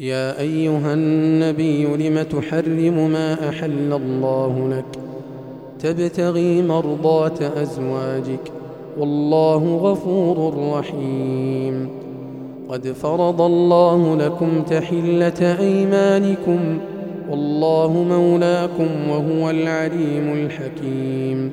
يا أيها النبي لم تحرم ما أحل الله لك؟ تبتغي مرضات أزواجك والله غفور رحيم. قد فرض الله لكم تحلة أيمانكم والله مولاكم وهو العليم الحكيم.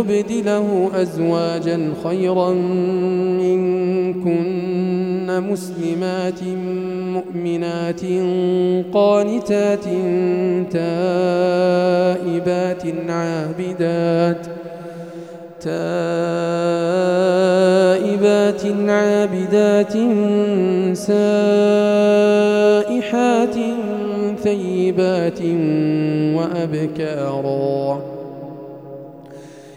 يبدله أزواجا خيرا منكن مسلمات مؤمنات قانتات تائبات عابدات تائبات عابدات سائحات ثيبات وأبكارا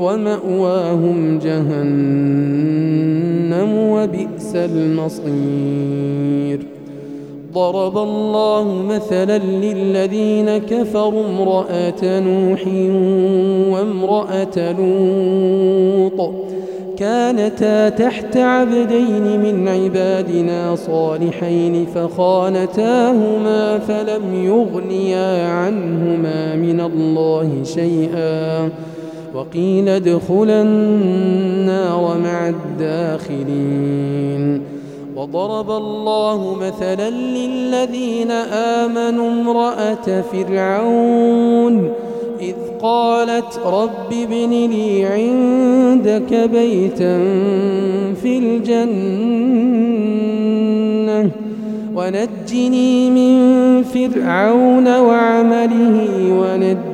ومأواهم جهنم وبئس المصير. ضرب الله مثلا للذين كفروا امرأة نوح وامرأة لوط. كانتا تحت عبدين من عبادنا صالحين فخانتاهما فلم يغنيا عنهما من الله شيئا. وقيل ادخلا النار مع الداخلين. وضرب الله مثلا للذين آمنوا امرأة فرعون إذ قالت رب ابن لي عندك بيتا في الجنة ونجني من فرعون وعمله ونجني